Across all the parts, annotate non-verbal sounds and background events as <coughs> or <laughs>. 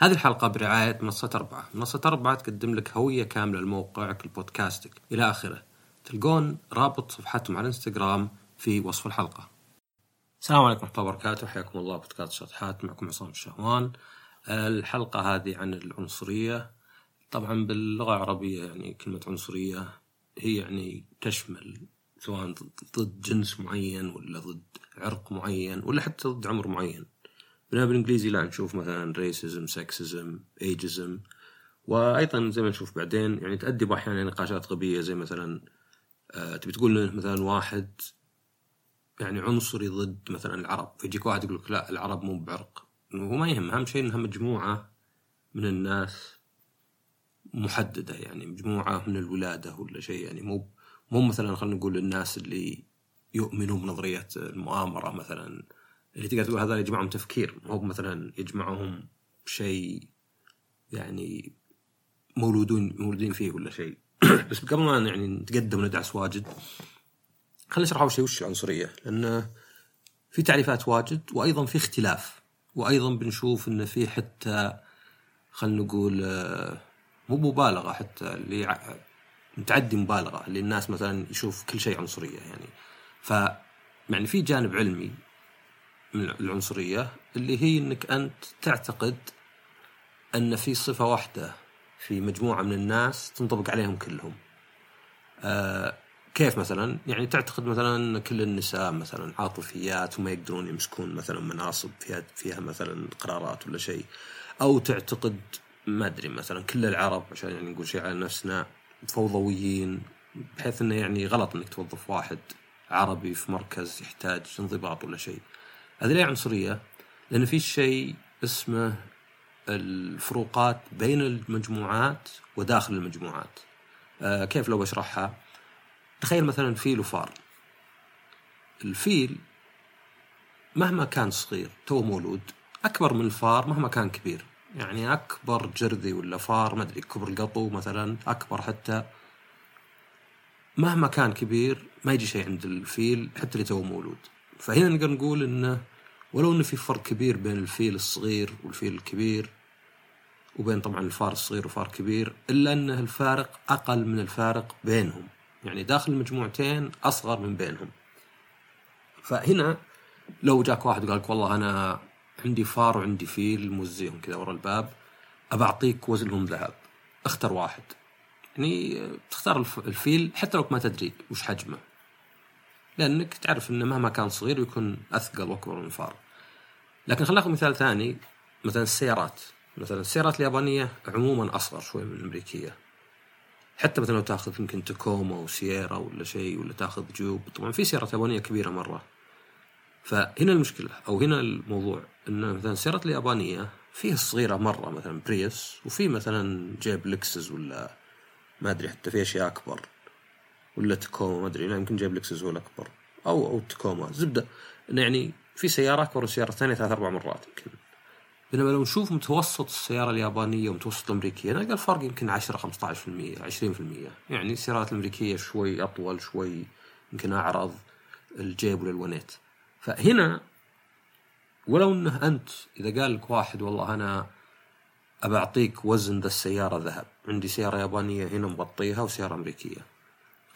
هذه الحلقة برعاية منصة أربعة. منصة أربعة تقدم لك هوية كاملة لموقعك لبودكاستك إلى آخره. تلقون رابط صفحتهم على الانستغرام في وصف الحلقة. السلام عليكم. ورحمة الله وبركاته. حياكم الله. بودكاست شطحات معكم عصام الشهوان. الحلقة هذه عن العنصرية. طبعا باللغة العربية يعني كلمة عنصرية هي يعني تشمل سواء ضد جنس معين ولا ضد عرق معين ولا حتى ضد عمر معين. بينما بالانجليزي لا نشوف مثلا ريسزم سكسزم ايجزم وأيضا زي ما نشوف بعدين يعني تؤدي أحيانا نقاشات غبية زي مثلا آه تبي تقول مثلا واحد يعني عنصري ضد مثلا العرب. فيجيك واحد يقول لك لا العرب مو بعرق. هو ما يهم أهم شيء إنها مجموعة من الناس محددة يعني مجموعة من الولادة ولا شيء. يعني مو مو مثلا خلينا نقول الناس اللي يؤمنوا بنظرية المؤامرة مثلا. اللي تقدر تقول هذا يجمعهم تفكير مو مثلا يجمعهم شيء يعني مولودون مولودين فيه ولا شيء. <coughs> بس قبل ما يعني نتقدم وندعس واجد خلينا نشرح أول شيء وش العنصريه لأن في تعريفات واجد وأيضا في اختلاف. وأيضا بنشوف انه في حتى خلينا نقول مو مبالغة حتى اللي متعدي مبالغة اللي الناس مثلا يشوف كل شيء عنصرية يعني. ف يعني في جانب علمي من العنصرية اللي هي إنك أنت تعتقد أن في صفة واحدة في مجموعة من الناس تنطبق عليهم كلهم. آه كيف مثلا؟ يعني تعتقد مثلا إن كل النساء مثلا عاطفيات وما يقدرون يمسكون مثلا مناصب فيها فيها مثلا قرارات ولا شيء. أو تعتقد ما أدري مثلا كل العرب عشان يعني نقول شيء على نفسنا فوضويين بحيث إنه يعني غلط إنك توظف واحد عربي في مركز يحتاج انضباط ولا شيء. هذه ليه عنصرية؟ لأن في شيء اسمه الفروقات بين المجموعات وداخل المجموعات. آه كيف لو بشرحها؟ تخيل مثلا فيل وفار. الفيل مهما كان صغير تو مولود أكبر من الفار مهما كان كبير. يعني أكبر جرذي ولا فار ما أدري كبر القطو مثلا أكبر حتى مهما كان كبير ما يجي شيء عند الفيل حتى اللي تو مولود فهنا نقدر نقول انه ولو انه في فرق كبير بين الفيل الصغير والفيل الكبير وبين طبعا الفار الصغير وفار كبير إلا انه الفارق أقل من الفارق بينهم. يعني داخل المجموعتين أصغر من بينهم. فهنا لو جاك واحد وقال لك والله أنا عندي فار وعندي فيل مو زيهم كذا ورا الباب أبى أعطيك وزنهم ذهب. اختر واحد. يعني تختار الفيل حتى لو ما تدري وش حجمه. لأنك تعرف إنه مهما كان صغير يكون أثقل وأكبر من الفار لكن خلينا ناخذ مثال ثاني مثلا السيارات. مثلا السيارات اليابانية عموما أصغر شوي من الأمريكية. حتى مثلا لو تأخذ يمكن تاكوما وسييرا ولا شيء ولا تأخذ جيب. طبعا في سيارات يابانية كبيرة مرة. فهنا المشكلة أو هنا الموضوع إن مثلا السيارات اليابانية فيها الصغيره مرة مثلا بريس وفي مثلا جيب لكسس ولا ما أدري حتى في أشياء أكبر. ولا تكوما ما أدري. يمكن جيب لكسس هو الاكبر أو أو تكوما. زبدة. يعني في سيارة أكبر من السياره الثانية ثلاث أربع مرات يمكن. بينما لو نشوف متوسط السيارة اليابانية ومتوسط الأمريكية نلقى الفرق يمكن 10 15% 20% يعني السيارات الأمريكية شوي أطول شوي يمكن أعرض الجيب والالوانيت فهنا ولو إنه أنت إذا قال لك واحد والله أنا ابى اعطيك وزن ذا السيارة ذهب. عندي سيارة يابانية هنا مغطيها وسيارة أمريكية.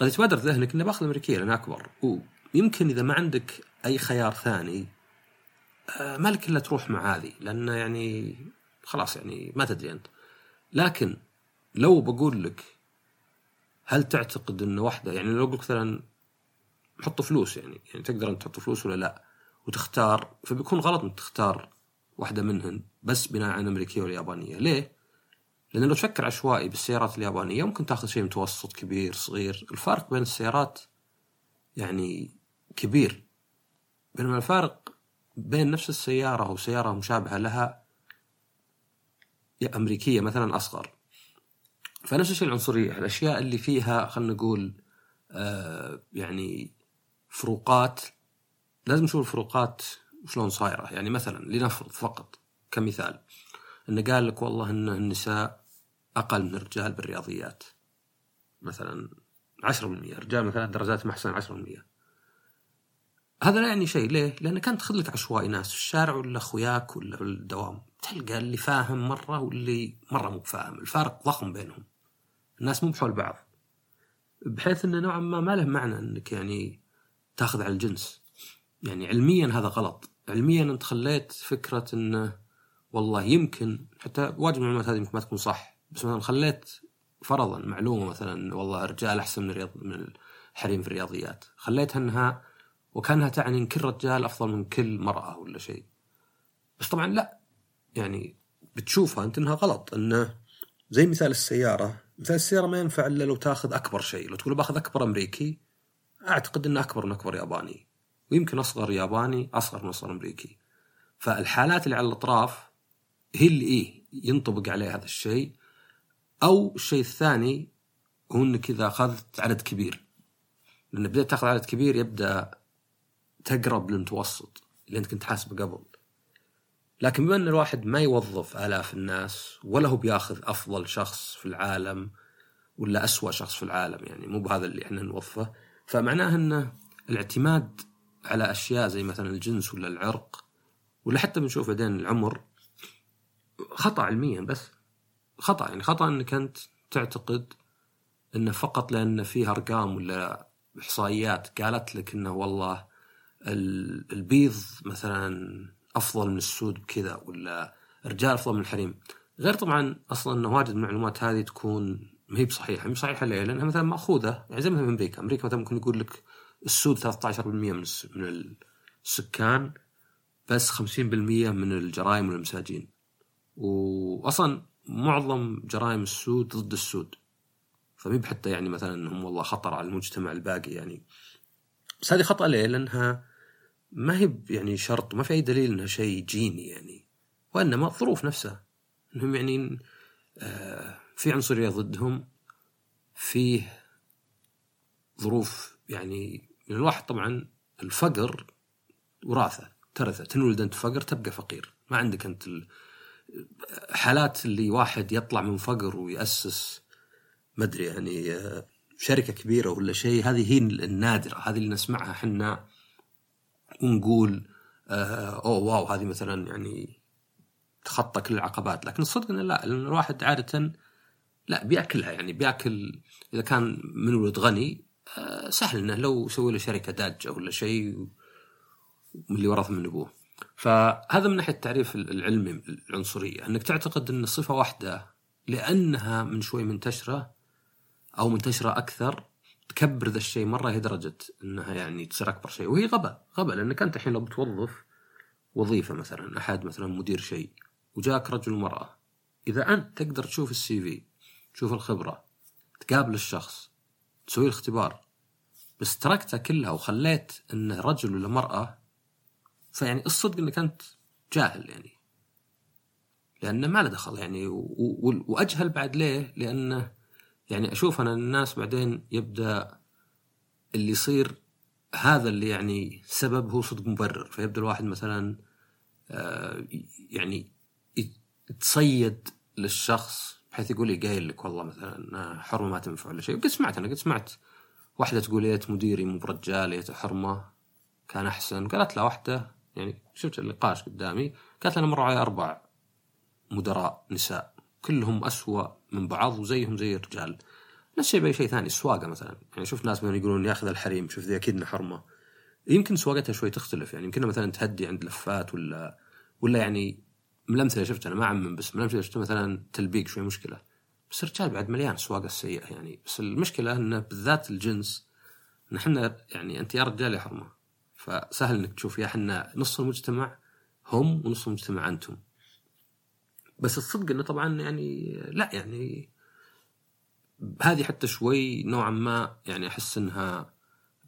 قد يتبادر ذهنك اني بأخذ الامريكيه لانها أكبر. ويمكن إذا ما عندك أي خيار ثاني ما لك إلا تروح مع هذه لأن يعني خلاص يعني ما تدري أنت. لكن لو بقول لك هل تعتقد ان واحدة؟ يعني لو قلت مثلا حط فلوس يعني يعني تقدر أنت تحط فلوس ولا لا؟ وتختار فبيكون غلط إنك تختار واحدة منهن بس بناء على الامريكيه واليابانيه ليه؟ لأن لو تفكر عشوائي بالسيارات اليابانية ممكن تأخذ شيء متوسط كبير صغير. الفارق بين السيارات يعني كبير. بينما الفارق بين نفس السيارة وسياره مشابهة لها أمريكية مثلا أصغر. فنفس الشيء العنصرية الأشياء اللي فيها خلينا نقول آه يعني فروقات. لازم نشوف الفروقات شلون صايرة. يعني مثلا لنفرض فقط كمثال. انه قال لك والله إن النساء أقل من الرجال بالرياضيات. مثلا 10% الرجال مثلا درجات أحسن 10% هذا لا يعني شيء ليه؟ لانك انت تاخذ لك عشوائي ناس في الشارع ولا أخوياك ولا الدوام. تلقى اللي فاهم مرة واللي مرة مو فاهم. الفارق ضخم بينهم. الناس مو بحول بعض. بحيث إنه نوعا ما ما له معنى إنك يعني تأخذ على الجنس. يعني علميا هذا غلط. علميا أنت خليت فكرة إنه والله يمكن حتى واجب المعلومات هذه يمكن ما تكون صح. بس مثلا خليت فرضا معلومة مثلا والله الرجال أحسن من الرياض من الحريم في الرياضيات. خليتها انها وكانها تعني إن كل رجال أفضل من كل مرأة ولا شيء. بس طبعا لا. يعني بتشوفها أنت إنها غلط. إنه زي مثال السيارة. مثال السيارة ما ينفع إلا لو تأخذ أكبر شيء. لو تقول باخذ أكبر أمريكي أعتقد إنه أكبر من أكبر ياباني. ويمكن أصغر ياباني أصغر من أصغر أمريكي. فالحالات اللي على الأطراف هي اللي إيه ينطبق عليه هذا الشيء. أو الشيء الثاني هو انك إذا أخذت عدد كبير. لأن بديت تأخذ عدد كبير يبدأ تقرب للمتوسط اللي أنت كنت حاسبه قبل. لكن بما أن الواحد ما يوظف آلاف الناس ولا هو بياخذ أفضل شخص في العالم ولا أسوأ شخص في العالم يعني مو بهذا اللي إحنا نوظفه فمعناه انه الاعتماد على أشياء زي مثلا الجنس ولا العرق ولا حتى بنشوف بعدين العمر خطأ علميا بس. خطأ يعني خطأ إنك أنت تعتقد إنه فقط لأن فيه أرقام ولا إحصائيات قالت لك إنه والله البيض مثلا أفضل من السود بكذا ولا الرجال أفضل من الحريم غير طبعا أصلا انه واجد المعلومات هذه تكون ما هي بصحيحة مو صحيحة ليه؟ لأنها مثلا مأخوذة يعني زي مثلا أمريكا، أمريكا مثلا ممكن يقول لك السود 13% من من السكان بس 50% من الجرائم والمساجين. واصلا معظم جرائم السود ضد السود. فمي حتى يعني مثلا إنهم والله خطر على المجتمع الباقي يعني. بس هذه خطأ ليه؟ لأنها ما هي يعني شرط ما في أي دليل إنها شيء جيني يعني. وإنما الظروف نفسها. إنهم يعني آه في عنصرية ضدهم فيه ظروف يعني الواحد طبعا الفقر وراثة ترثة تنولد أنت فقر تبقى فقير ما عندك أنت حالات اللي واحد يطلع من فقر ويأسس ما أدري يعني شركة كبيرة ولا شيء هذه هي النادرة هذه اللي نسمعها إحنا ونقول آه أوه واو هذه مثلا يعني تخطى كل العقبات لكن الصدق إنه لا لأن الواحد عادة لا بيأكلها يعني بيأكل إذا كان من ولد غني آه، سهل إنه لو يسوي له شركة داجة ولا شيء من اللي ورث من أبوه. فهذا من ناحية التعريف العلمي العنصرية إنك تعتقد إن صفة واحدة لأنها من شوي منتشرة أو منتشرة أكثر تكبر ذا الشيء مرة لدرجه إنها يعني تصير أكبر شيء وهي غباء غباء لانك انت الحين لو بتوظف وظيفة مثلا أحد مثلا مدير شيء وجاك رجل ومراه إذا أنت تقدر تشوف السي في تشوف الخبرة تقابل الشخص تسوي الاختبار بس تركتها كلها وخليت إنه رجل ولا مرأة فيعني الصدق انك انت جاهل يعني. لأنه ما له دخل يعني وأجهل بعد ليه؟ لأنه يعني أشوف أنا الناس بعدين يبدأ اللي يصير هذا اللي يعني سبب هو صدق مبرر. فيبدأ الواحد مثلا آه، يعني يتصيد للشخص بحيث يقول لي قايل لك والله مثلا حرمة ما تنفع ولا شيء. قد سمعت أنا قد سمعت واحدة تقول يا مديري مو برجال يا حرمة كان أحسن. قالت له واحدة يعني شفت النقاش قدامي قالت أنا مر علي أربع مدراء نساء كلهم أسوأ من بعض وزيهم زي الرجال. نفس الشيء بأي شيء ثاني السواقة مثلا. يعني شفت ناس مثلا يقولون ياخذ الحريم شوف ذي أكيد حرمة. يمكن سواقتها شوي تختلف يعني يمكن مثلا تهدي عند لفات ولا ولا يعني من الامثله شفتها أنا ما أعمم بس من الامثله شفت مثلا تلبيق شوي مشكلة. بس الرجال بعد مليان سواقة السيئة يعني. بس المشكلة انه بالذات الجنس نحن يعني أنت يا رجال يا حرمة. فسهل إنك تشوف. يا إحنا نص المجتمع هم ونص المجتمع أنتم. بس الصدق إنه طبعا يعني لا يعني هذه حتى شوي نوعا ما يعني أحس إنها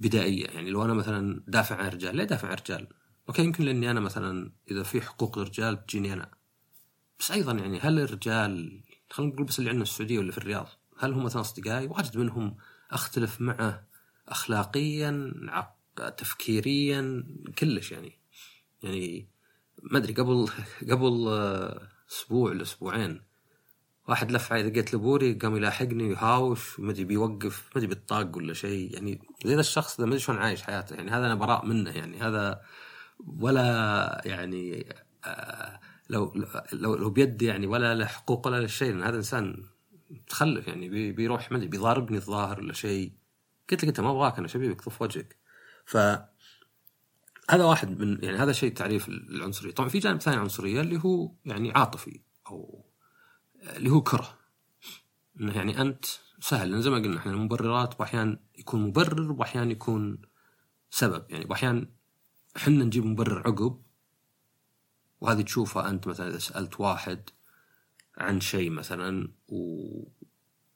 بدائية. يعني لو أنا مثلا دافع عن الرجال ليه دافع عن الرجال؟ أوكي يمكن لأني أنا مثلا إذا في حقوق للرجال بتجيني أنا. بس أيضا يعني هل الرجال خلينا نقول بس اللي عندنا في السعودية ولا في الرياض هل هم مثلا أصدقائي؟ واجد منهم أختلف معه اخلاقيا تفكيريا كلش يعني. يعني ما أدري قبل قبل أسبوع ولا أسبوعين واحد لف علي لقيت لبوري قام يلاحقني ويهاوش وما أدري بيوقف ما أدري بالطاق ولا شيء. يعني زي الشخص ذا ما أدري شلون عايش حياته. يعني هذا أنا براء منه يعني. هذا ولا يعني آه لو لو لو بيدي يعني ولا له حقوق ولا له شيء. هذا إنسان متخلف يعني بي بيروح ما أدري بيضاربني الظاهر ولا شيء. قلت لك انت ما أبغاك أنا شبيبك طف وجهك. ف هذا واحد من يعني هذا شيء تعريف العنصرية. طبعا في جانب ثاني عنصرية اللي هو يعني عاطفي أو اللي هو كره. إنه يعني أنت سهل لأن زي ما قلنا إحنا المبررات باحيان يكون مبرر وأحيان يكون سبب. يعني باحيان إحنا نجيب مبرر عقب وهذه تشوفها أنت مثلا إذا سألت واحد عن شيء مثلا و...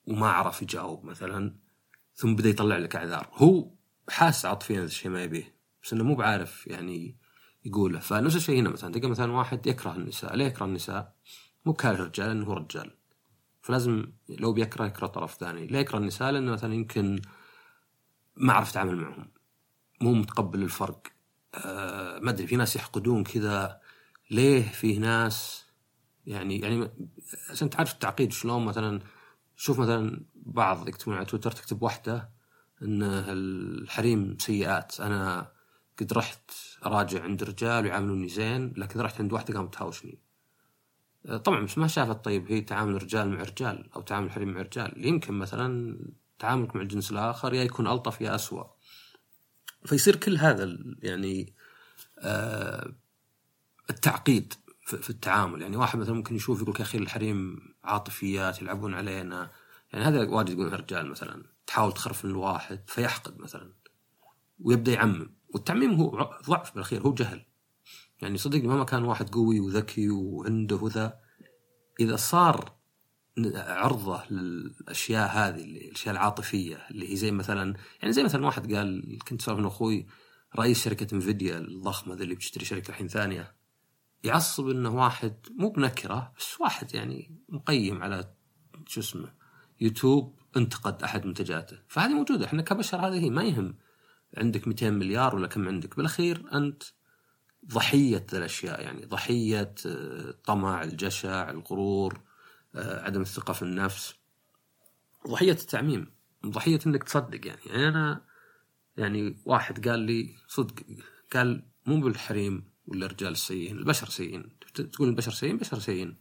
وما عرف يجاوب مثلا ثم بدأ يطلع لك إعذار. هو حاس عاطفيا الشيء ما يبيه بس إنه مو بعارف يعني يقوله. فنفس الشيء هنا مثلا تلقى مثلا واحد يكره النساء ليه يكره النساء؟ مو كاره الرجال لأنه هو رجال. فلازم لو بيكره يكره طرف ثاني. ليه يكره النساء؟ لأنه مثلا يمكن ما عرف يتعامل معهم. مو متقبل الفرق. آه ما أدري في ناس يحقدون كذا. ليه في ناس يعني يعني عشان تعرف التعقيد شلون مثلا شوف مثلا بعض يكتبون على تويتر تكتب واحدة إن الحريم سيئات. أنا قد رحت أراجع عند رجال ويعاملوني زين لكن رحت عند واحدة قامت تهاوشني. طبعا بس ما شافت طيب هي تعامل رجال مع رجال أو تعامل حريم مع رجال. يمكن مثلا تعاملك مع الجنس الآخر يا يكون ألطف يا اسوء فيصير كل هذا يعني آه التعقيد في التعامل. يعني واحد مثلا ممكن يشوف يقول يا أخي الحريم عاطفيات يلعبون علينا. يعني هذا واجد يقولون رجال مثلا تحاول تخرف الواحد فيحقد مثلا ويبدأ يعمم. والتعميم هو ضعف بالأخير هو جهل. يعني صدقني مهما كان واحد قوي وذكي وعنده وذا إذا صار عرضة للأشياء هذه الأشياء العاطفية اللي هي زي مثلا يعني زي مثلا واحد قال كنت سولف أنا أخوي رئيس شركة انفيديا الضخمة ذي اللي بتشتري شركة الحين ثانية يعصب إنه واحد مو بنكرة بس واحد يعني مقيم على شو اسمه يوتيوب انتقد أحد منتجاته. فهذه موجودة. إحنا كبشر هذه هي ما يهم عندك 200 مليار ولا كم عندك. بالأخير أنت ضحية الأشياء يعني ضحية الطمع الجشع الغرور عدم الثقة في النفس. ضحية التعميم. ضحية إنك تصدق يعني, يعني أنا يعني واحد قال لي صدق قال مو بالحريم ولا الرجال السيئين البشر سيئين. تقول البشر سيئين؟ بشر سيئين.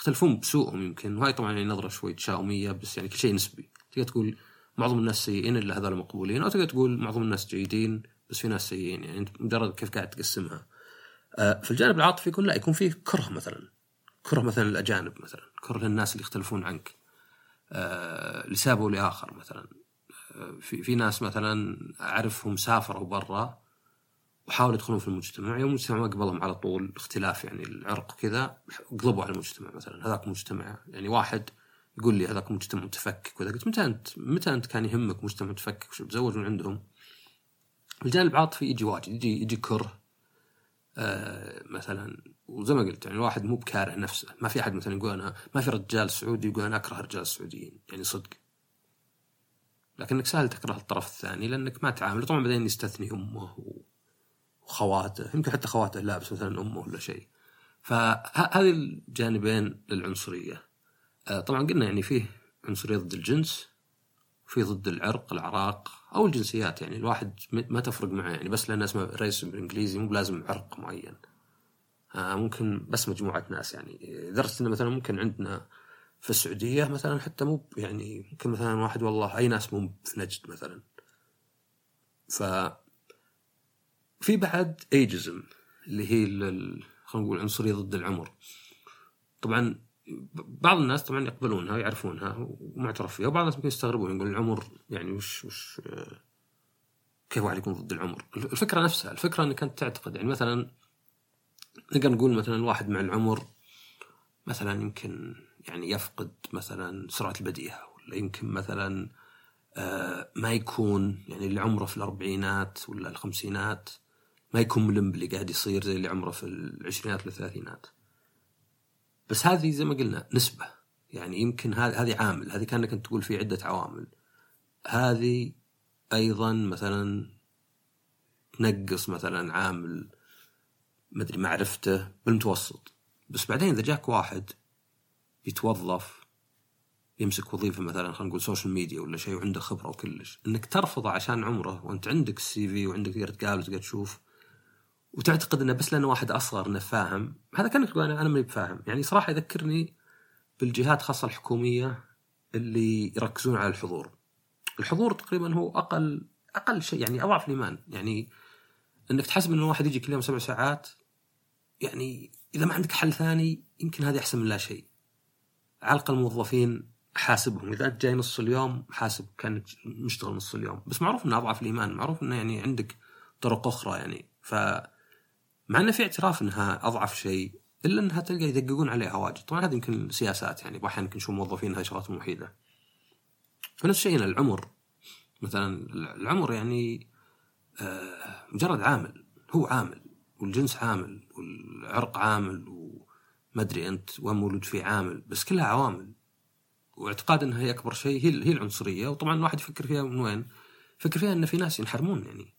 يختلفون بسوءهم يمكن. وهاي طبعا يعني نظرة شوي تشاؤمية بس يعني كل شيء نسبي. تقدر تقول معظم الناس سيئين إلا هذول مقبولين أو تقدر تقول معظم الناس جيدين بس في ناس سيئين. يعني أنت مجرد كيف قاعد تقسمها. آه، في الجانب العاطفي يكون لا يكون فيه كره مثلا. كره مثلا الاجانب مثلا. كره للناس اللي يختلفون عنك. آه، لسبب أو لآخر مثلا. آه، في في ناس مثلا أعرفهم سافروا برا وحاولوا يدخلون في المجتمع. يوم المجتمع ما قبلهم على طول اختلاف يعني العرق كذا قلبوا على المجتمع مثلا. هذاك مجتمع يعني واحد يقول لي هذاك مجتمع متفكك وذا. قلت متى أنت متى أنت كان يهمك مجتمع متفكك؟ وش تزوج من عندهم؟ الجانب العاطفي يجي واجد. يجي يجي كره آه مثلا. وزي ما قلت يعني الواحد مو بكاره نفسه. ما في أحد مثلا يقول أنا ما في رجال سعودي يقول أنا أكره الرجال السعوديين يعني صدق. لكنك سهل تكره الطرف الثاني لأنك ما تعامل. طبعا بعدين يستثني أمه وخواته يمكن حتى خواته لابس مثلا أمه ولا شيء. فهذه الجانبين للعنصرية. آه، طبعا قلنا يعني فيه عنصرية ضد الجنس في ضد العرق الاعراق أو الجنسيات يعني. الواحد ما تفرق معه يعني. بس لأن اسمه رئيس بالانجليزي مو بلازم عرق معين. آه، ممكن بس مجموعة ناس يعني. لدرجة إنه مثلا ممكن عندنا في السعودية مثلا حتى مو يعني ممكن مثلا واحد والله أي ناس مو في نجد مثلا. ف في بعد ايجزم اللي هي خلينا نقول عنصرية ضد العمر طبعا بعض الناس طبعا يقبلونها ويعرفونها ومعترف فيها وبعض الناس ممكن يستغربون يقول العمر يعني وش وش كيف واحد يكون ضد العمر؟ الفكرة نفسها الفكرة إنك أنت تعتقد يعني مثلا نقدر نقول مثلا الواحد مع العمر مثلا يمكن يعني يفقد مثلا سرعة البديهة ولا يمكن مثلا آه، ما يكون يعني اللي عمره في الأربعينات ولا الخمسينات ما يكون ملم باللي قاعد يصير زي اللي عمره في العشرينات والثلاثينات بس هذه زي ما قلنا نسبة. يعني يمكن هذه عامل. هذه كأنك أنت تقول في عدة عوامل. هذه أيضا مثلا تنقص مثلا عامل مدري معرفته بالمتوسط. بس بعدين إذا جاك واحد يتوظف يمسك وظيفة مثلا خلينا نقول social media ولا شيء وعنده خبرة وكلش إنك ترفضه عشان عمره وأنت عندك ال CV وعندك تقدر تقابل وتقدر تشوف وتعتقد إنه بس لأنه واحد أصغر إنه فاهم. هذا كأنك تقول أنا ماني بفاهم. يعني صراحة يذكرني بالجهات خاصة الحكومية اللي يركزون على الحضور. الحضور تقريبا هو أقل أقل شيء يعني أضعف الإيمان. يعني إنك تحسب إنه واحد يجي كل يوم سبع ساعات يعني إذا ما عندك حل ثاني يمكن هذه أحسن من لا شيء. على الأقل الموظفين حاسبهم إذا أنت جاي نص اليوم حاسب كأنك مشتغل نص اليوم. بس معروف إنه أضعف الإيمان معروف إنه يعني عندك طرق أخرى يعني. ف مع إنه في اعتراف إنها أضعف شيء إلا إنها تلقى يدققون عليها واجد. طبعا هذه يمكن سياسات يعني أحيانا يمكن نشوف موظفين هاي شغلات وحيده فنفس الشيء هنا العمر. مثلا العمر يعني آه، مجرد عامل. هو عامل والجنس عامل والعرق عامل وما أدري أنت وين مولود فيه عامل بس كلها عوامل. واعتقاد إنها هي أكبر شيء هي هي العنصرية. وطبعا الواحد يفكر فيها من وين؟ يفكر فيها إن في ناس ينحرمون يعني.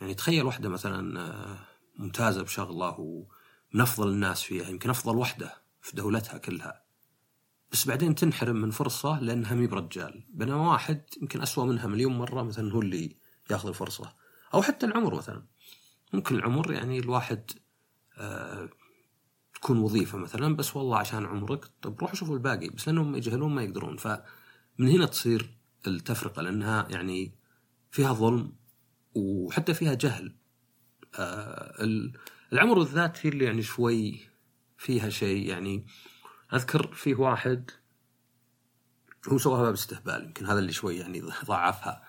يعني تخيل واحدة مثلا آه، ممتازة بشغله ومن افضل الناس فيها يمكن أفضل وحدة في دولتها كلها. بس بعدين تنحرم من فرصة لأنها مي برجال. بينما واحد يمكن أسوأ منها مليون مرة مثلا هو اللي ياخذ الفرصة. أو حتى العمر مثلا. ممكن العمر يعني الواحد آه تكون وظيفة مثلا بس والله عشان عمرك طب روحوا شوفوا الباقي. بس لأنهم يجهلون ما يقدرون. فمن هنا تصير التفرقة لأنها يعني فيها ظلم وحتى فيها جهل. العمر بالذات هي اللي يعني شوي فيها شيء يعني أذكر فيه واحد هو سواها باب استهبال يمكن هذا اللي شوي يعني <laughs> ضعفها.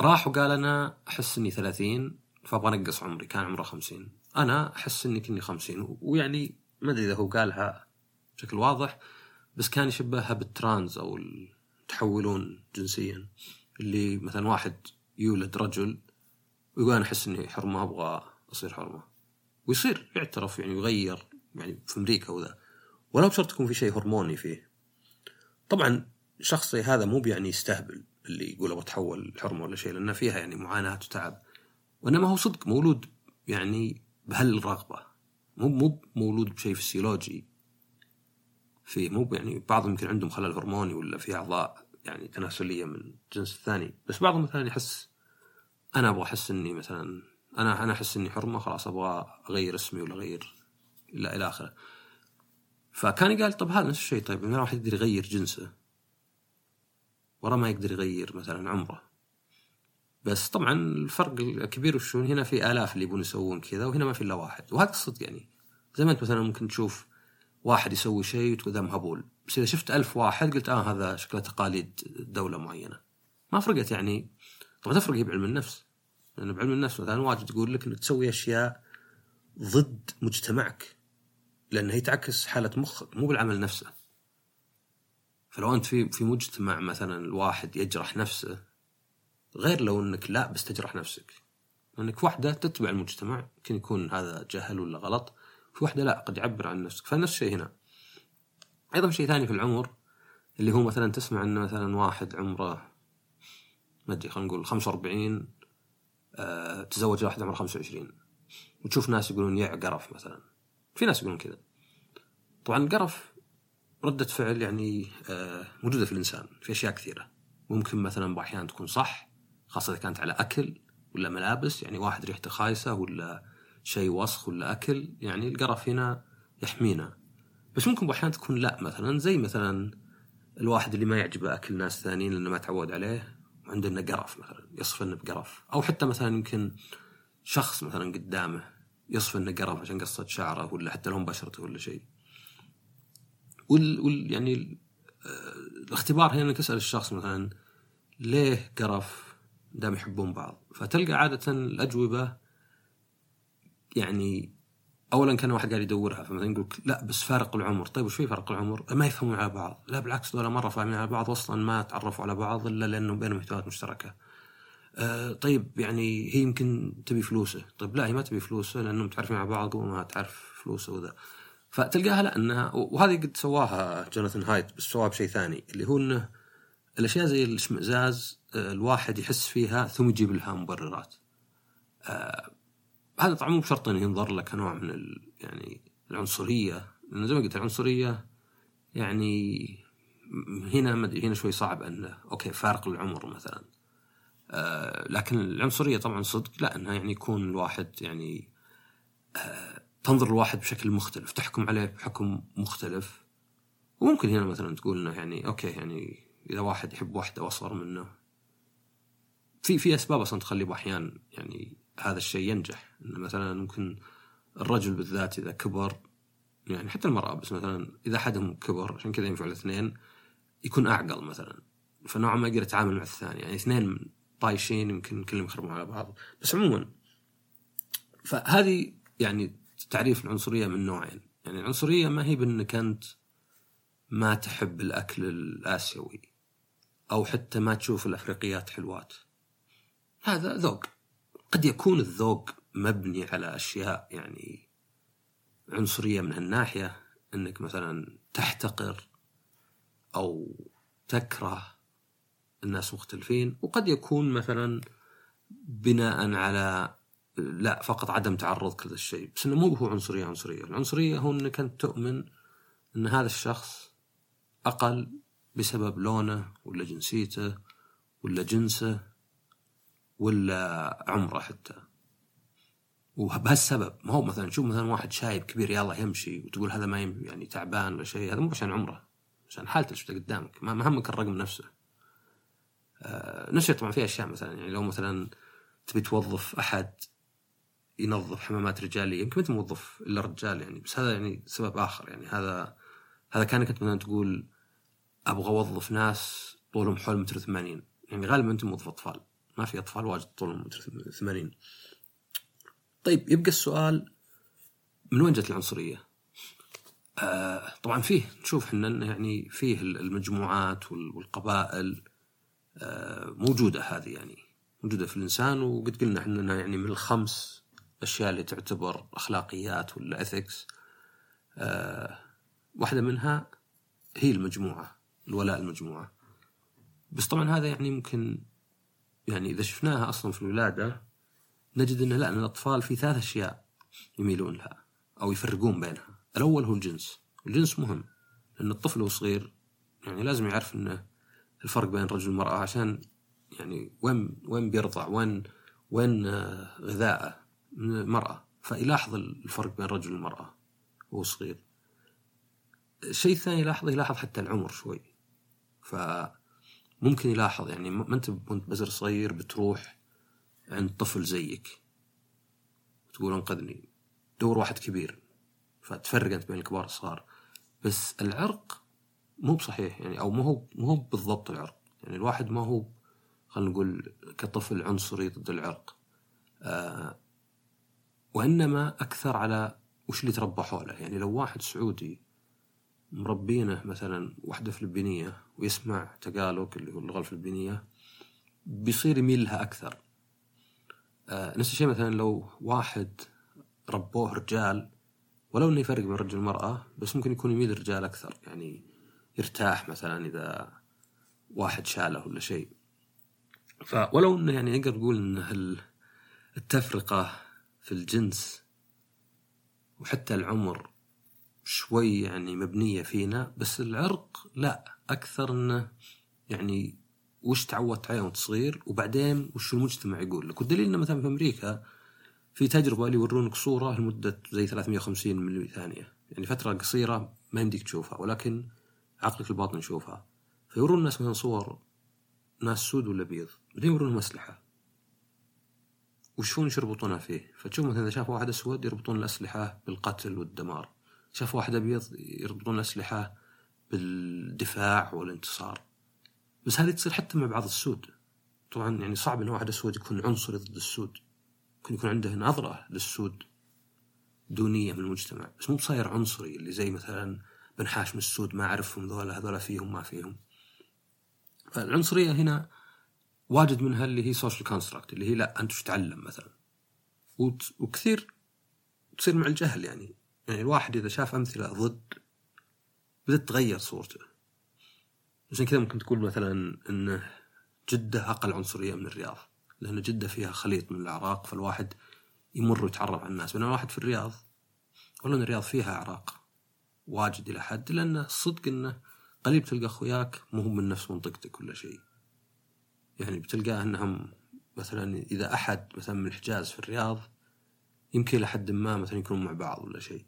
راح وقال أنا أحس إني 30 فأبغى أنقص عمري كان عمره 50 أنا أحس إني كني 50 ويعني ما أدري إذا هو قالها بشكل واضح بس كان يشبهها بالترانز أو التحولون جنسيا اللي مثلا واحد يولد رجل ويقول أنا أحس إني حرمه أبغى أصير حرمه ويصير يعترف يعني يغير يعني في أمريكا وذا. ولا بشرط يكون في شيء هرموني فيه. طبعا شخص زي هذا مو بيعني يستهبل اللي يقول أبغى أتحول حرمة ولا شيء لأن فيها يعني معاناة وتعب. وإنما هو صدق مولود يعني بهالرغبة. مو مو مولود بشيء فسيولوجي فيه. مو يعني بعضهم يمكن عندهم خلل هرموني ولا في أعضاء يعني تناسلية من الجنس الثاني بس بعضهم مثلا يحس أنا أبغى أحس إني مثلا أنا أنا أحس إني حرمة خلاص أبغى أغير اسمي ولا أغير إلى إلى آخره. فكان قال طب هذا نفس الشيء طيب من واحد يقدر يغير جنسه؟ ورا ما يقدر يغير مثلا عمره. بس طبعا الفرق الكبير وشو هنا في آلاف اللي يبون يسوون كذا وهنا ما في إلا واحد. وهذا الصدق يعني. زي ما أنت مثلا ممكن تشوف واحد يسوي شيء وتقول ذا مهبول. بس إذا شفت ألف واحد قلت آه هذا شكله تقاليد دولة معينة. ما فرقت يعني. طبعا تفرق هي بعلم النفس. لأن بعلم النفس مثلا واجد يقول لك إنك تسوي أشياء ضد مجتمعك لأن هي تعكس حالة مخك مو بالعمل نفسه. فلو أنت في في مجتمع مثلا الواحد يجرح نفسه غير لو أنك لا بس تجرح نفسك. أنك واحدة تتبع المجتمع يمكن يكون هذا جهل ولا غلط في واحدة لا قد يعبر عن نفسك. فنفس الشيء هنا. أيضا شيء ثاني في العمر اللي هو مثلا تسمع أنه مثلا واحد عمره ما أدري خلينا نقول 45 أه تزوج واحد عمره 25 وتشوف ناس يقولون يع قرف مثلا. في ناس يقولون كذا. طبعا القرف ردة فعل يعني آه، موجودة في الإنسان في أشياء كثيرة. ممكن مثلا بأحيان تكون صح خاصة إذا كانت على أكل ولا ملابس يعني واحد ريحته خايسة ولا شيء وسخ ولا أكل يعني القرف هنا يحمينا. بس ممكن بأحيان تكون لا مثلا زي مثلا الواحد اللي ما يعجبه أكل ناس ثانيين لأنه ما تعود عليه. وعنده قرف مثلا يصف انه بقرف أو حتى مثلا يمكن شخص مثلا قدامه يصف انه قرف عشان قصة شعره ولا حتى لون بشرته ولا شيء. وال, وال يعني آه، الاختبار هنا إنك تسأل الشخص مثلا ليه قرف دام يحبون بعض. فتلقى عادة الأجوبة يعني اولا كان واحد قاعد يدورها فمثلا يقول لا بس فارق العمر. طيب وش في فرق العمر؟ ما يفهمون على بعض. لا بالعكس دول مرة فاهمين على بعض أصلا ما تعرفوا على بعض إلا لأنه بينهم اهتمامات مشتركة. آه طيب يعني هي يمكن تبي فلوسه. طيب لا هي ما تبي فلوسه لأنهم متعرفين على بعض قبل ما تعرف فلوسه وذا. فتلقاها لا إنها وهذه قد سواها جوناثان هايت بس سواها بشيء ثاني اللي هو إنه الأشياء زي الإشمئزاز آه، الواحد يحس فيها ثم يجيب لها مبررات. آه هذا طبعا مو بشرط إنه ينظر له كنوع من ال يعني العنصرية لأن زي ما قلت العنصرية يعني هنا أدري، هنا شوي صعب إنه أوكي فارق العمر مثلا. آه لكن العنصرية طبعا صدق لا إنها يعني يكون الواحد يعني آه تنظر الواحد بشكل مختلف تحكم عليه بحكم مختلف. وممكن هنا مثلا تقول إنه يعني أوكي يعني إذا واحد يحب واحدة اصغر منه. في في أسباب أصلا تخلي باحيان يعني هذا الشيء ينجح. إنه مثلا ممكن الرجل بالذات إذا كبر يعني حتى المرأة بس مثلا إذا احدهم كبر عشان كذا ينفع الاثنين يكون أعقل مثلا. فنوعا ما يقدر يتعامل مع الثاني. يعني اثنين طايشين يمكن كلهم يخربون على بعض. بس عموما فهذه يعني تعريف العنصرية من نوعين. يعني العنصرية ما هي بأنك أنت ما تحب الأكل الآسيوي أو حتى ما تشوف الأفريقيات حلوات. هذا ذوق. قد يكون الذوق مبني على أشياء يعني عنصرية من هالناحية إنك مثلا تحتقر أو تكره الناس مختلفين وقد يكون مثلا بناء على لا فقط عدم تعرض لهذا الشيء بس إنه مو هو عنصرية عنصرية. العنصرية هو إنك أنت تؤمن إن هذا الشخص أقل بسبب لونه ولا جنسيته ولا جنسه ولا عمره حتى. وبهالسبب ما هو مثلا تشوف مثلا واحد شايب كبير يلا يمشي وتقول هذا ما يعني تعبان ولا شيء هذا مو عشان عمره عشان حالته اللي شفتها قدامك ما همك الرقم نفسه. آه نشر طبعا في أشياء مثلا يعني لو مثلا تبي توظف أحد ينظف حمامات رجالية يمكن أنت موظف إلا رجال يعني بس هذا يعني سبب آخر يعني هذا هذا كانك انت مثلا تقول أبغى أوظف ناس طولهم حول متر 80 يعني غالبا أنت موظف أطفال. ما في أطفال واجد طولهم متر 80 طيب يبقى السؤال من وين جت العنصرية؟ آه طبعا فيه نشوف إحنا يعني فيه المجموعات والقبائل آه موجودة هذه يعني موجودة في الإنسان وقد قلنا إحنا يعني من الخمس أشياء اللي تعتبر أخلاقيات ولا إثكس. آه واحدة منها هي المجموعة الولاء المجموعة. بس طبعا هذا يعني ممكن يعني إذا شفناها أصلا في الولادة نجد انه لا إن الأطفال في ثلاث أشياء يميلون لها أو يفرقون بينها. الأول هو الجنس. الجنس مهم لأن الطفل وهو صغير يعني لازم يعرف انه الفرق بين الرجل والمراه عشان يعني وين وين بيرضع وين وين غذاءه؟ من المرأة. فيلاحظ الفرق بين الرجل والمراه وهو صغير. الشيء الثاني يلاحظه يلاحظ حتى العمر شوي. فممكن يلاحظ يعني ما انت وانت بزر صغير بتروح عند طفل زيك تقول انقذني دور واحد كبير فتفرق أنت بين الكبار والصغار. بس العرق مو بصحيح يعني أو مو هو مو هو بالضبط العرق. يعني الواحد ما هو خلينا نقول كطفل عنصري ضد العرق. آه وإنما أكثر على وش اللي تربى حوله. يعني لو واحد سعودي مربينه مثلا واحدة فلبينيه ويسمع تقالوك اللي هو اللغة الفلبينيه بيصير يميل لها أكثر. آه نفس الشيء مثلا لو واحد ربوه رجال ولو إنه يفرق بين الرجل والمرأة بس ممكن يكون يميل الرجال أكثر يعني يرتاح مثلا إذا واحد شاله ولا شيء. فولو إنه يعني نقدر نقول إن التفرقة في الجنس وحتى العمر شوي يعني مبنية فينا بس العرق لا أكثر إنه يعني وش تعودت عليه وانت صغير وبعدين وش المجتمع يقول لك. والدليل إنه مثلا في أمريكا في تجربة اللي يورونك صورة لمدة زي 350 ملي ثانية. يعني فترة قصيرة ما يمديك تشوفها ولكن عقلك الباطن يشوفها. فيورون الناس مثلا صور ناس سود ولا بيض بعدين يورونهم اسلحه وشون يربطونها فيه؟ فتشوف مثلا إذا شافوا واحد أسود يربطون الأسلحة بالقتل والدمار. شافوا واحد ابيض يربطون الاسلحه بالدفاع والانتصار. بس هذه تصير حتى مع بعض السود. طبعا يعني صعب إن واحد اسود يكون عنصري ضد السود. ممكن يكون عنده نظرة للسود دونية من المجتمع. بس مو بصاير عنصري اللي زي مثلا بنحاش من السود ما أعرفهم ذولا هذولا فيهم ما فيهم. فالعنصرية هنا واجد منها اللي هي social construct اللي هي لا أنت وش تعلم مثلا. وكثير تصير مع الجهل يعني. يعني الواحد إذا شاف أمثلة ضد بدأت تتغير صورته. عشان كذا ممكن تقول مثلا أنه جدة أقل عنصرية من الرياض لأن جدة فيها خليط من الأعراق فالواحد يمر ويتعرف على الناس. بينما الواحد في الرياض والله أن الرياض فيها أعراق واجد إلى حد لأن الصدق أنه قليل بتلقى أخوياك مو هم من نفس منطقتك ولا شيء. يعني بتلقاه إنهم مثلا إذا أحد مثلا من الحجاز في الرياض يمكن لحد ما مثلا يكونوا مع بعض ولا شيء.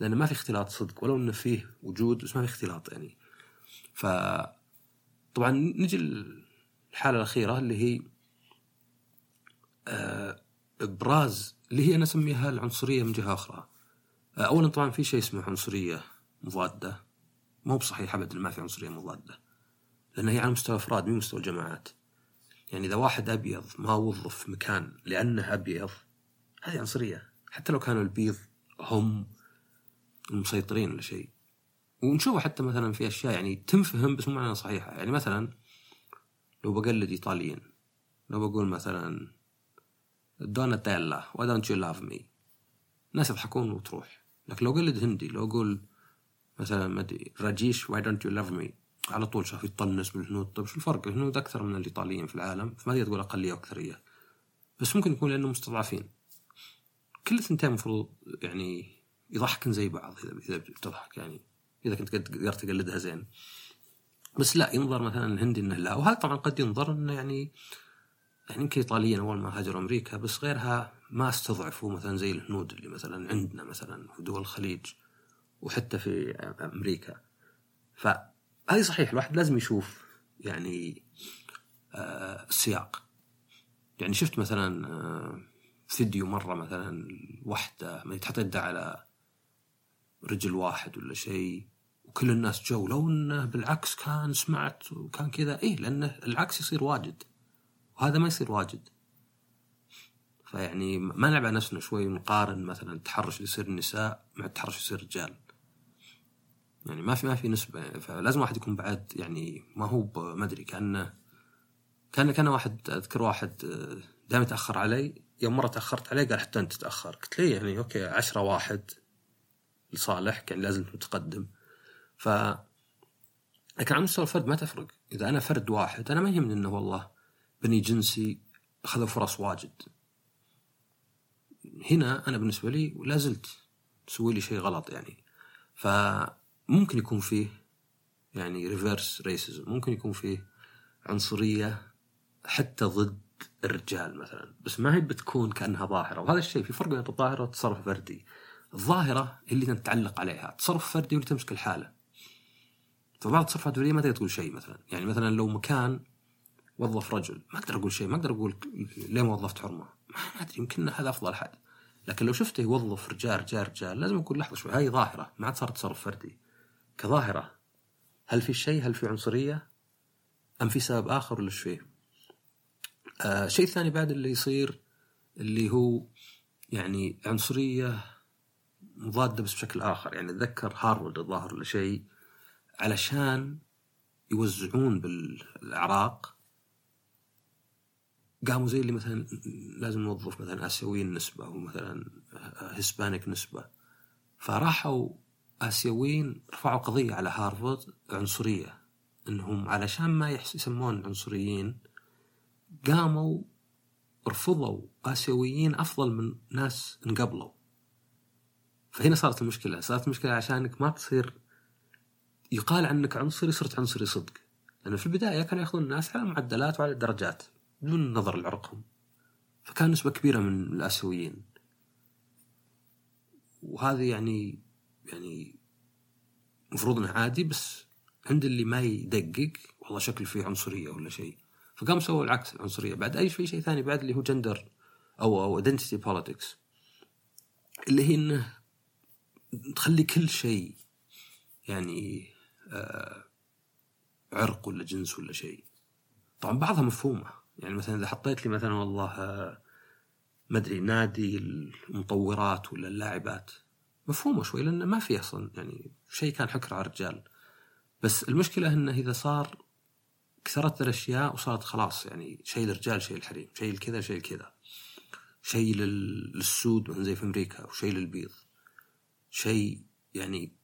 لأن ما في اختلاط صدق ولو إنه فيه وجود بس ما في اختلاط يعني. ف طبعا نجي الحاله الأخيرة اللي هي آه، إبراز اللي هي أنا أسميها العنصرية من جهة أخرى. آه، اولا طبعا في شيء اسمه عنصرية مضادة. مو بصحيح ابدا ما في عنصرية مضادة. لأن هي على مستوى أفراد مو مستوى الجماعات يعني إذا واحد أبيض ما وظف مكان لأنه أبيض هذه عنصرية. حتى لو كانوا البيض هم المسيطرين ولا شيء. ونشوف حتى مثلا في أشياء يعني تنفهم بس مو معناها صحيحة. يعني مثلا لو بقلد ايطاليين لو بقول مثلا دوناتيلا why don't you love me? الناس يضحكون وتروح. لكن لو قلد هندي لو أقول مثلا ما أدري راجيش why don't you love me? على طول شاف يطنس بالهنود طيب شو الفرق؟ الهنود أكثر من الإيطاليين في العالم فما تقدر تقول أقلية واكثريه بس ممكن يكون لأنهم مستضعفين. كل الثنتين المفروض يعني يضحكن زي بعض إذا إذا بتضحك يعني إذا كنت قدرت تقلدها زين. بس لا ينظر مثلا الهندي إنه لا وهذا طبعا قد ينظر إنه يعني يعني يمكن ايطاليين أول ما هاجروا أمريكا بس غيرها ما استضعفوا مثلا زي الهنود اللي مثلا عندنا مثلا في دول الخليج وحتى في أمريكا. فهذه صحيح الواحد لازم يشوف يعني آه السياق. يعني شفت مثلا آه فيديو مرة مثلا وحدة ما تحط يدها على رجل واحد ولا شيء وكل الناس جو لو إنه بالعكس كان سمعت وكان كذا إيه لأنه العكس يصير واجد وهذا ما يصير واجد. فيعني ما نلعب على نفسنا شوي ونقارن مثلا التحرش اللي يصير النساء مع التحرش اللي يصير الرجال. يعني ما في ما في نسبة فلازم واحد يكون بعد يعني ما هو ما أدري كأنه كان كان واحد أذكر واحد دائما يتاخر علي يوم مرة تأخرت عليه قال حتى أنت تتاخر قلت ليه يعني أوكي عشرة واحد لصالح يعني لازم تقدم. ف لكن على مستوى الفرد ما تفرق. إذا أنا فرد واحد أنا ما يهمني إنه والله بني جنسي أخذوا فرص واجد. هنا أنا بالنسبة لي لا زلت تسوي لي شيء غلط يعني. فممكن يكون فيه يعني reverse racism ممكن يكون فيه عنصرية حتى ضد الرجال مثلا. بس ما هي بتكون كأنها ظاهرة. وهذا الشيء في فرق بين الظاهره والتصرف الفردي. الظاهره اللي نتعلق عليها. التصرف الفردي واللي تمسك الحالة. فبعض التصرفات الفرديه ما تقدر تقول شيء مثلا. يعني مثلا لو مكان وظف رجل ما أقدر أقول شيء ما أقدر أقول ليه ما وظفت حرمة. ما أدري يمكن هذا أفضل حد لكن لو شفته يوظف رجال رجال رجال لازم أقول لحظة شوي هاي ظاهرة ما عاد صارت تصرف فردي. كظاهرة هل في شيء هل في عنصرية؟ أم في سبب آخر ولا إيش فيه؟ آه شيء ثاني بعد اللي يصير اللي هو يعني عنصرية مضادة بس بشكل آخر. يعني اتذكر هارفرد الظاهر ولا شيء علشان يوزعون بالاعراق قاموا زي اللي مثلا لازم نوظف مثلا آسيويين نسبة ومثلا هسبانيك نسبة. فراحوا آسيويين رفعوا قضية على هارفارد عنصرية. إنهم علشان ما يسمون عنصريين قاموا رفضوا آسيويين أفضل من ناس انقبلوا فهنا صارت المشكلة صارت المشكلة عشانك ما تصير يقال عنك عنصري صرت عنصري صدق. لأن في البداية كانوا يأخذون الناس على معدلات وعلى درجات بدون نظر لعرقهم. فكان نسبة كبيرة من الآسيويين. وهذا يعني يعني المفروض انه عادي بس عند اللي ما يدقق والله شكل فيه عنصرية ولا شيء. فقام سووا العكس العنصريه بعد أي شيء شيء ثاني بعد اللي هو جندر أو أو identity politics اللي هي إنه تخلي كل شيء يعني آه عرق ولا جنس ولا شيء. طبعا بعضها مفهومة. يعني مثلا إذا حطيت لي مثلا والله آه ما أدري نادي المطورات ولا اللاعبات مفهومة شوي لأن ما في أصلا يعني شيء كان حكر على الرجال. بس المشكلة إنه إذا صار كثرت الأشياء وصارت خلاص يعني شيء للرجال شيء للحريم شيء لكذا شيء لكذا. شيء للسود مثلا زي في أمريكا وشيء للبيض. شيء يعني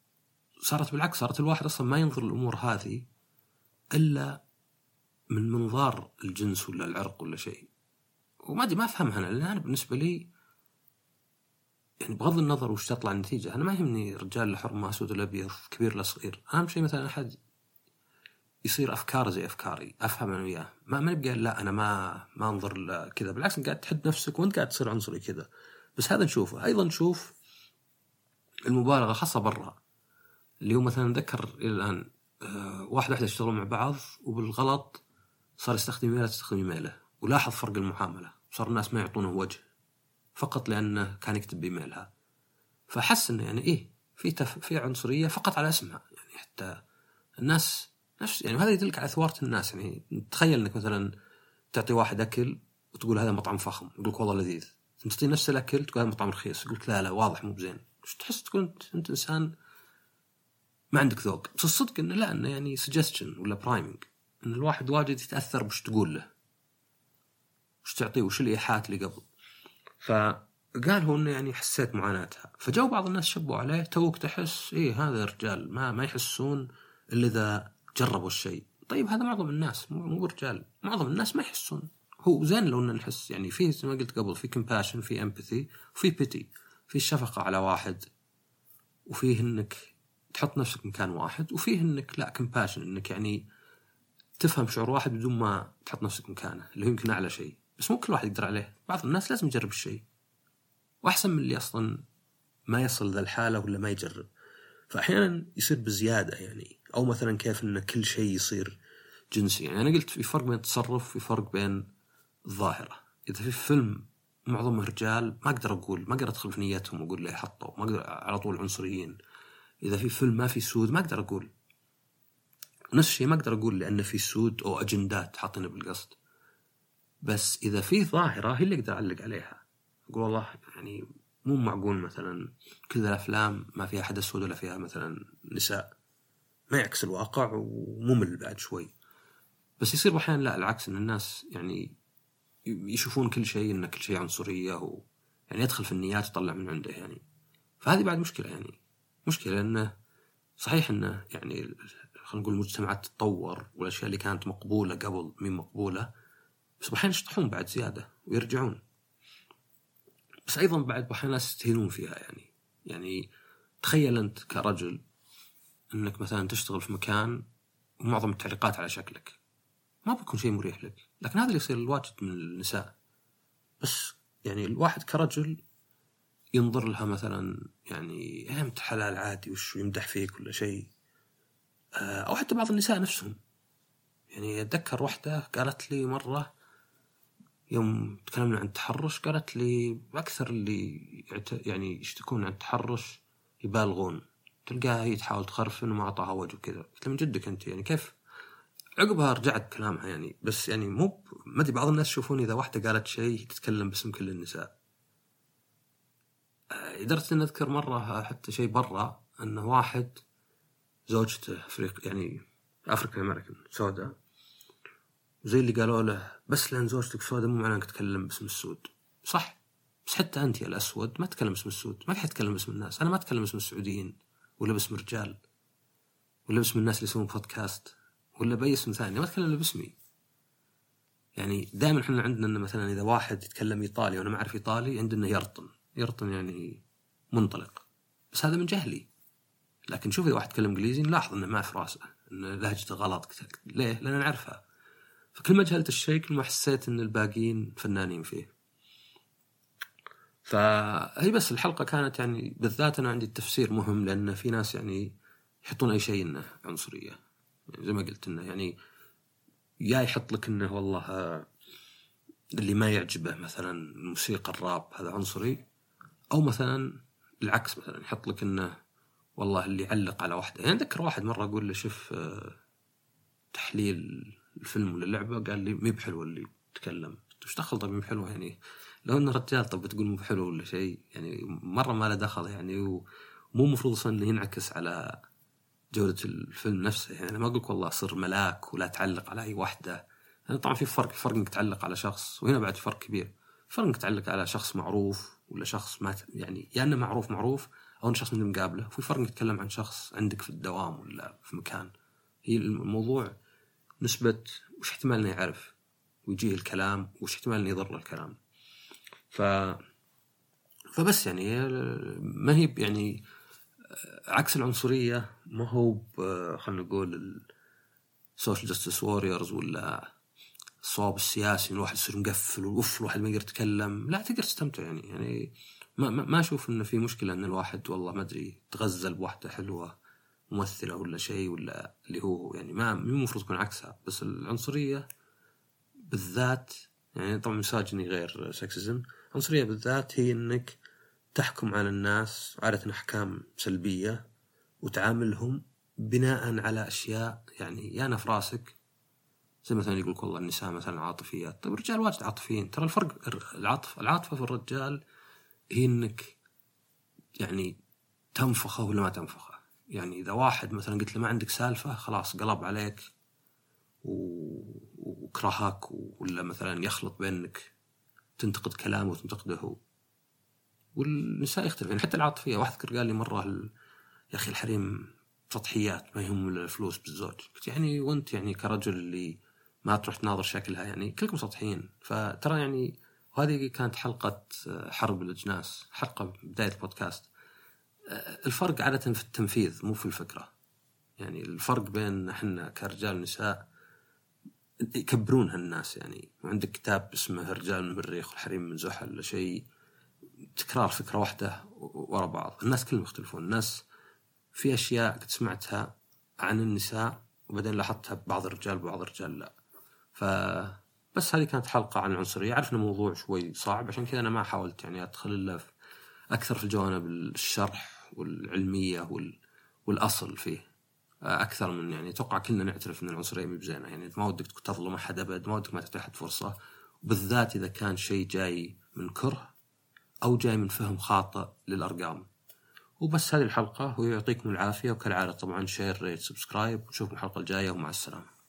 صارت بالعكس صارت الواحد أصلا ما ينظر الأمور هذه إلا من منظار الجنس ولا العرق ولا شيء. وما أدري ما أفهمها أنا لأن أنا بالنسبة لي يعني بغض النظر وش تطلع النتيجة أنا ما يهمني رجال الحر ما أسود ولا أبيض كبير ولا صغير. أهم شيء مثلا أحد يصير أفكار زي أفكاري أفهم أنا وياه. ما ما نبقى لا أنا ما ما أنظر كذا. بالعكس أنت قاعد تحد نفسك وأنت قاعد تصير عنصري كذا. بس هذا نشوفه. أيضا نشوف المبالغة خاصة برا. اللي هو مثلا ذكر إلى الآن آه، واحد واحدة يشتغلون مع بعض وبالغلط صار يستخدم ايميله تستخدم ايميله ولاحظ فرق المعامله صار الناس ما يعطونه وجه. فقط لأنه كان يكتب بايميلها فحس إنه يعني إيه في تف... في عنصرية فقط على اسمها. يعني حتى الناس نفس يعني هذا يدلك على ثواره الناس. يعني تخيل إنك مثلا تعطي واحد أكل وتقول هذا مطعم فخم يقول لك والله لذيذ. ثم تعطيه نفس الأكل تقول هذا مطعم رخيص يقول لك لا لا واضح مو بزين. وش تحس تكون انت, إنسان ما عندك ذوق. بس الصدق إنه لا إنه يعني suggestion ولا priming إن الواحد واجد يتأثر بش تقول له. وش تعطيه؟ وش الإيحاءات اللي قبل؟ فقال هو إنه يعني حسيت معاناتها. فجو بعض الناس شبوا عليه توك تحس إيه هذا رجال ما ما يحسون إلا إذا جربوا الشيء. طيب هذا معظم الناس مو مو رجال معظم الناس ما يحسون. هو زين لو ان نحس يعني في زي ما قلت قبل في compassion في empathy وفي pity في الشفقه على واحد وفيه إنك تحط نفسك مكان واحد وفيه إنك لا compassion إنك يعني تفهم شعور واحد بدون ما تحط نفسك مكانه اللي هو يمكن أعلى شيء. بس مو كل واحد يقدر عليه. بعض الناس لازم يجرب الشيء. وأحسن من اللي أصلا ما يصل ذا الحالة ولا ما يجرب. فاحيانا يصير بزيادة يعني. أو مثلا كيف إن كل شيء يصير جنسي. يعني أنا قلت في فرق بين التصرف في فرق بين الظاهرة. إذا في فيلم معظمه رجال ما أقدر أقول ما أقدر أدخل في نيتهم وأقول ليه حطوا ما أقدر على طول عنصريين. إذا في فيلم ما في سود ما أقدر أقول. نفس الشيء ما أقدر أقول لأن في سود أو أجندات حاطينها بالقصد. بس إذا في ظاهرة هي اللي أقدر أعلق عليها. أقول والله يعني مو معقول مثلا كل الأفلام ما فيها احد اسود ولا فيها مثلا نساء. ما يعكس الواقع وممل بعد شوي. بس يصير أحيانا لا العكس إن الناس يعني يشوفون كل شيء إن كل شيء عنصرية و يعني يدخل في النيات يطلع من عنده يعني. فهذه بعد مشكلة يعني. مشكلة انه صحيح انه يعني خلينا نقول المجتمعات تتطور والأشياء اللي كانت مقبولة قبل مين مقبولة بس أحيانا يشطحون بعد زيادة ويرجعون. بس أيضا بعد أحيانا ناس يستهينون فيها يعني. يعني تخيل أنت كرجل إنك مثلا تشتغل في مكان ومعظم التعليقات على شكلك. ما بيكون شيء مريح لك. لكن هذا اللي يصير الواجد من النساء. بس يعني الواحد كرجل ينظر لها مثلا يعني أنت حلال عادي وش يمدح فيك ولا شيء؟ آه، أو حتى بعض النساء نفسهم. يعني أتذكر واحدة قالت لي مرة يوم تكلمنا عن التحرش قالت لي أكثر اللي يعني يشتكون عن التحرش يبالغون. تلقاها هي تحاول تخرفن وما أعطاها وجه وكذا. قلت من جدك أنت يعني كيف عقبها رجعت كلامها يعني بس يعني مو ما أدري بعض الناس يشوفون إذا واحدة قالت شيء تتكلم باسم كل النساء. آه، لدرجة ان أذكر مرة حتى شيء برا انه واحد زوجته افريق يعني افريكان أمريكان سوداء. زي اللي قالوا له بس لأن زوجتك سوداء مو معناه إنك تتكلم باسم السود. صح بس حتى أنت يا الأسود ما تتكلم باسم السود ما في حد يتكلم باسم الناس. أنا ما أتكلم باسم السعوديين ولا باسم الرجال ولا باسم الناس اللي يسوون بودكاست ولا بأي اسم ثاني ما أتكلم إلا باسمي. يعني دائما إحنا عندنا إنه مثلا إذا واحد يتكلم إيطالي وأنا ما أعرف إيطالي عندنا يرطن. يرطن يعني منطلق. بس هذا من جهلي. لكن شوف إذا واحد يتكلم إنجليزي نلاحظ إنه ما في رأسه ان لهجته غلط ليه؟ لأن نعرفها. فكل ما جهلت الشيء كل ما حسيت إن الباقيين فنانين فيه. فهي بس الحلقة كانت يعني بالذات أنا عندي التفسير مهم لأن في ناس يعني يحطون أي شيء إنه عنصرية. زي ما قلت إنه يعني يا يحط لك إنه والله آه، اللي ما يعجبه مثلا موسيقى الراب هذا عنصري أو مثلا العكس مثلا يحط لك إنه والله اللي يعلق على واحدة. يعني اتذكر واحد مرة أقول له شوف آه، تحليل الفيلم ولا اللعبة قال لي مي بحلوة اللي تكلم وش دخل طيب مي بحلوة يعني؟ لو انه رجال طب بتقول مو بحلو ولا شيء يعني مرة ما له دخل يعني ومو المفروض أصلا إنه ينعكس على جودة الفيلم نفسه. يعني أنا ما أقول لك والله صر ملاك ولا تعلق على أي واحدة يعني طبعا في فرق فرق إنك تعلق على شخص وهنا بعد فرق كبير. فرق إنك تعلق على شخص معروف ولا شخص ما يعني يا إنه معروف معروف أو إنه شخص من مقابله وفي فرق إنك تتكلم عن شخص عندك في الدوام ولا في مكان. هي الموضوع نسبة وش احتمال إنه يعرف ويجيه الكلام وش احتمال إنه يضر الكلام. ف فبس يعني ما هي يعني عكس العنصرية ما هو خلينا نقول social justice warriors ولا الصواب السياسي الواحد يصير مقفل و off الواحد ما يقدر يتكلم لا تقدر تستمتع يعني يعني ما ما أشوف إنه في مشكلة إن الواحد والله ما أدري تغزل بواحدة حلوة ممثلة ولا شيء ولا اللي هو يعني ما مو المفروض تكون عكسها بس العنصرية بالذات يعني طبعا misogyny غير sexism العنصريه بالذات هي إنك تحكم على الناس عادة أحكام سلبية وتعاملهم بناء على أشياء يعني يانا في راسك. زي مثلا يقول والله النساء مثلا عاطفيات. طيب الرجال واجد عاطفيين. ترى الفرق العاطفة العاطفة في الرجال هي إنك يعني تنفخه ولا ما تنفخه. يعني إذا واحد مثلا قلت له ما عندك سالفة خلاص قلب عليك وكرهك ولا مثلا يخلط بينك تنتقد كلامه وتنتقده. هو والنساء يختلف يعني حتى العاطفية. واحد قال لي مرة يا أخي الحريم سطحيات ما يهم الفلوس بالزوج. قلت يعني وأنت يعني كرجل اللي ما تروح تناظر شكلها يعني كلكم سطحيين. فترى يعني وهذه كانت حلقة حرب الأجناس حلقة بداية البودكاست. الفرق عادة في التنفيذ مو في الفكرة. يعني الفرق بين إحنا كرجال ونساء يكبرونها الناس يعني. وعندك كتاب اسمه رجال من المريخ والحريم من زحل شيء تكرار فكرة واحدة ورا بعض. الناس كلهم يختلفون. الناس في أشياء قد سمعتها عن النساء وبعدين لاحظتها ببعض الرجال وبعض الرجال لا. ف بس هذه كانت حلقة عن العنصرية. أعرف أنه موضوع شوي صعب عشان كذا أنا ما حاولت يعني أدخل إلا أكثر في الجوانب الشرح والعلمية وال... والأصل فيه. أكثر من يعني أتوقع كلنا نعترف أن العنصرية مو بزينة. يعني ما ودك تظلم أحد أبد ما ودك ما تعطي أحد فرصة. وبالذات إذا كان شيء جاي من كره أو جاي من فهم خاطئ للأرقام. وبس هذه الحلقة ويعطيكم العافية وكالعادة طبعا share rate subscribe ونشوفكم الحلقة الجاية ومع السلامة.